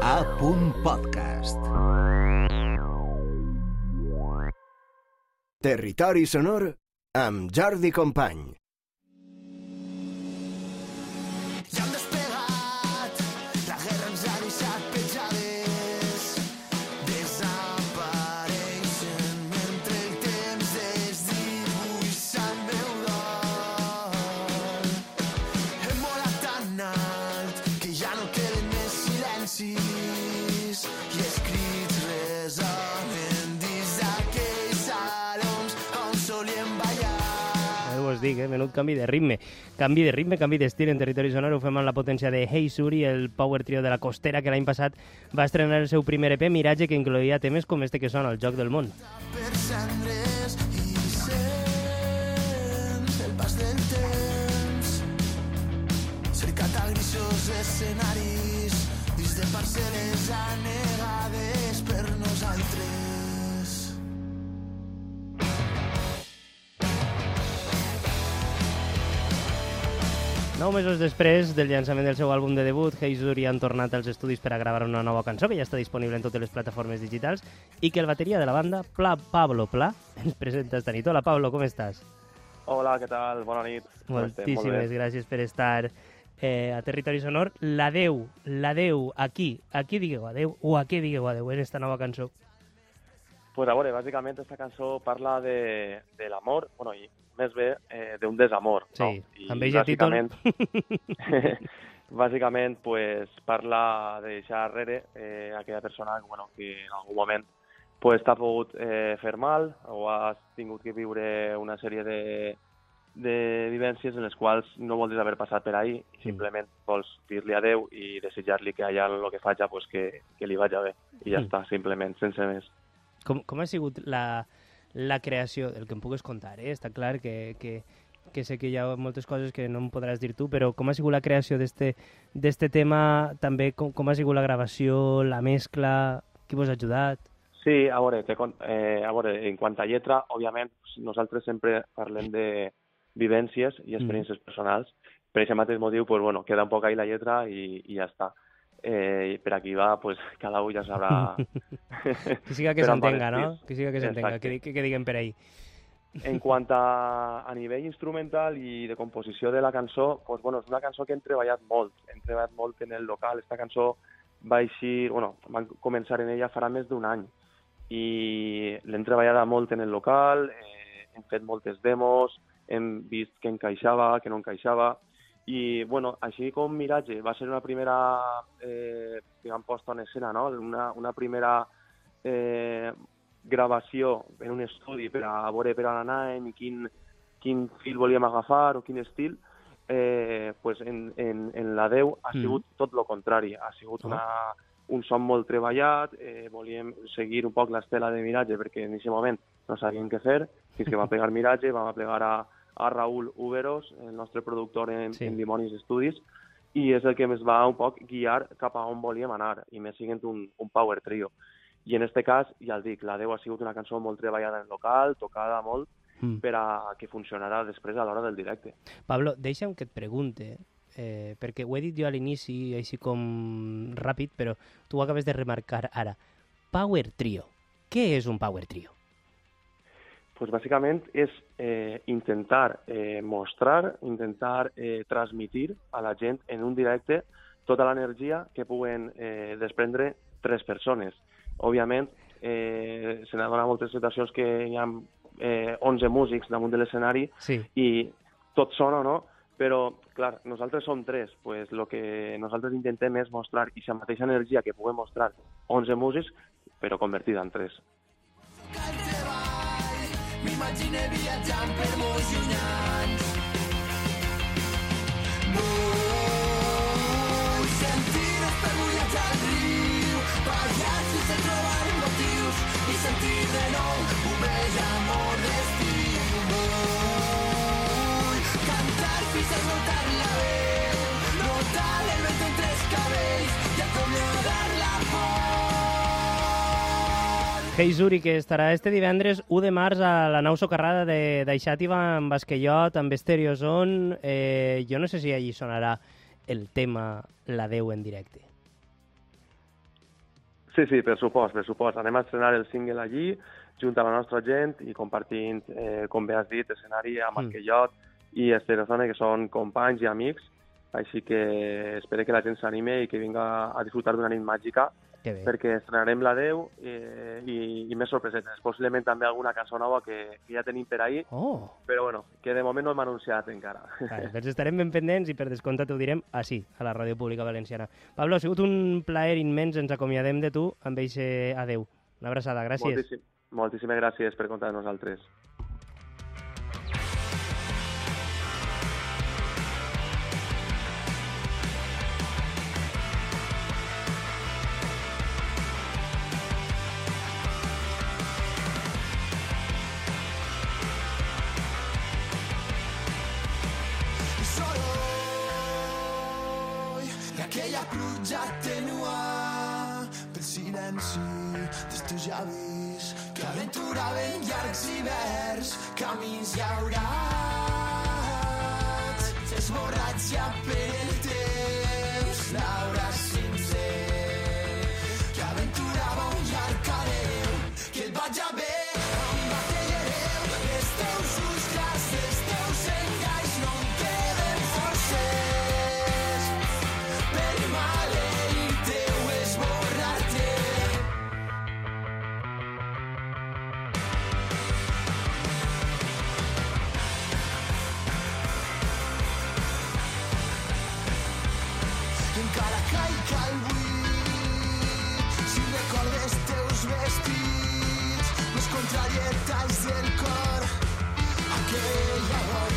A. Podcast. Territori sonor amb Jordi Company. Dic, eh? menut canvi de ritme. Canvi de ritme, canvi d'estil en territori sonor. Ho fem amb la potència de Hey Suri, el power trio de la Costera, que l'any passat va estrenar el seu primer EP, Miratge, que incloïa temes com este que sona, el joc del món. escenaris dins de parcel·les anegades Nou mesos després del llançament del seu àlbum de debut, Hey Suri han tornat als estudis per a gravar una nova cançó que ja està disponible en totes les plataformes digitals i que el bateria de la banda, Pla Pablo Pla, ens presenta esta nit. Hola Pablo, com estàs? Hola, què tal? Bona nit. Moltíssimes gràcies per estar eh, a Territori Sonor. L'adeu, l'adeu, aquí, aquí digueu adeu o a què digueu adeu en esta nova cançó. Pues a veure, bàsicament esta cançó parla de, de l'amor, bueno, i més bé eh, d'un desamor, Sí, no? I amb eixe títol. bàsicament, bàsicament, pues, parla de deixar darrere eh, aquella persona bueno, que en algun moment pues, t'ha pogut eh, fer mal o has tingut que viure una sèrie de, de vivències en les quals no voldries haver passat per ahí i simplement vols dir-li adeu i desitjar-li que allà el que faci pues, que, que li vagi bé. I ja Mm. està, simplement, sense més. Com, com ha sigut la, la creació, el que em pugues contar, eh? està clar que, que, que sé que hi ha moltes coses que no em podràs dir tu, però com ha sigut la creació d'este d'este tema, també com, com ha sigut la gravació, la mescla, qui vos ha ajudat? Sí, a veure, te, con- eh, a veure, en quant a lletra, òbviament, nosaltres sempre parlem de vivències i experiències personals. Per aquest mateix motiu, pues, bueno, queda un poc ahí la lletra i, i ja està. Eh, i per aquí va, pues, cada un ja sabrà... Que siga que va s'entenga, no? Que siga que s'entenga, que, que, que diguem per ahí. En quant a, a nivell instrumental i de composició de la cançó, pues, bueno, és una cançó que hem treballat molt. Hem treballat molt en el local. Esta cançó va eixir... Bueno, vam començar en ella farà més d'un any i l'hem treballada molt en el local, eh, hem fet moltes demos, hem vist que encaixava, que no encaixava, i, bueno, així com Miratge va ser una primera, eh, diguem, posta en escena, no? Una, una primera eh, gravació en un estudi per a veure per on anàvem i quin, quin fil volíem agafar o quin estil, eh, pues en, en, en la 10 ha Mm. sigut tot el contrari. Ha sigut Ah. una, un son molt treballat, eh, volíem seguir un poc l'estela de Miratge perquè en aquest moment no sabíem què fer, fins que va plegar Miratge, vam plegar a, a Raül Uberos, el nostre productor en, Sí. en Dimonis Studios, i és el que ens va un poc guiar cap a on volíem anar, i més siguent un, un power trio. I en este cas, ja el dic, la 10 ha sigut una cançó molt treballada en local, tocada molt, Mm. per a que funcionarà després a l'hora del directe. Pablo, deixa'm que et pregunte, eh, perquè ho he dit jo a l'inici, així com ràpid, però tu ho acabes de remarcar ara. Power Trio. Què és un Power Trio? Pues bàsicament és eh, intentar eh, mostrar, intentar eh, transmitir a la gent en un directe tota l'energia que puguen eh, desprendre tres persones. Òbviament, eh, se n'ha donat moltes situacions que hi ha eh, 11 músics damunt de l'escenari Sí. i tot sona, no? Però, clar, nosaltres som tres, pues lo que nosaltres intentem és mostrar aquesta mateixa energia que puguem mostrar 11 músics, però convertida en tres. M'imagine viatjant per molts llunyans. Hey Zuri, que estarà este divendres 1 de març a la nau socarrada de d'Aixàtiva amb Basquellot, amb Estéreo Zone. Eh, jo no sé si allí sonarà el tema La Déu en directe. Sí, sí, per supost, per supost. Anem a estrenar el single allí, junt a la nostra gent i compartint, eh, com bé has dit, escenari amb Mm. mm. Esquellot i Estereozona, que són companys i amics, així que espero que la gent s'anime i que vinga a disfrutar d'una nit màgica. Perquè estrenarem la 10 eh, i, i més sorpresetes. Possiblement també alguna cançó nova que, que ja tenim per ahir, Oh! però bueno, que de moment no hem anunciat encara. Vale, doncs estarem ben pendents i per descomptat ho direm així, a la Ràdio Pública Valenciana. Pablo, ha sigut un plaer immens, ens acomiadem de tu amb eixe adeu. Una abraçada, gràcies. Moltíssim, moltíssimes gràcies per comptar amb nosaltres. I aquella pluja tenua pel silenci dels teus llavis que aventuraven llargs hiverns camins llaurats esborrats ja per caic al buit recordes teus vestits les contrarietats del cor aquella boira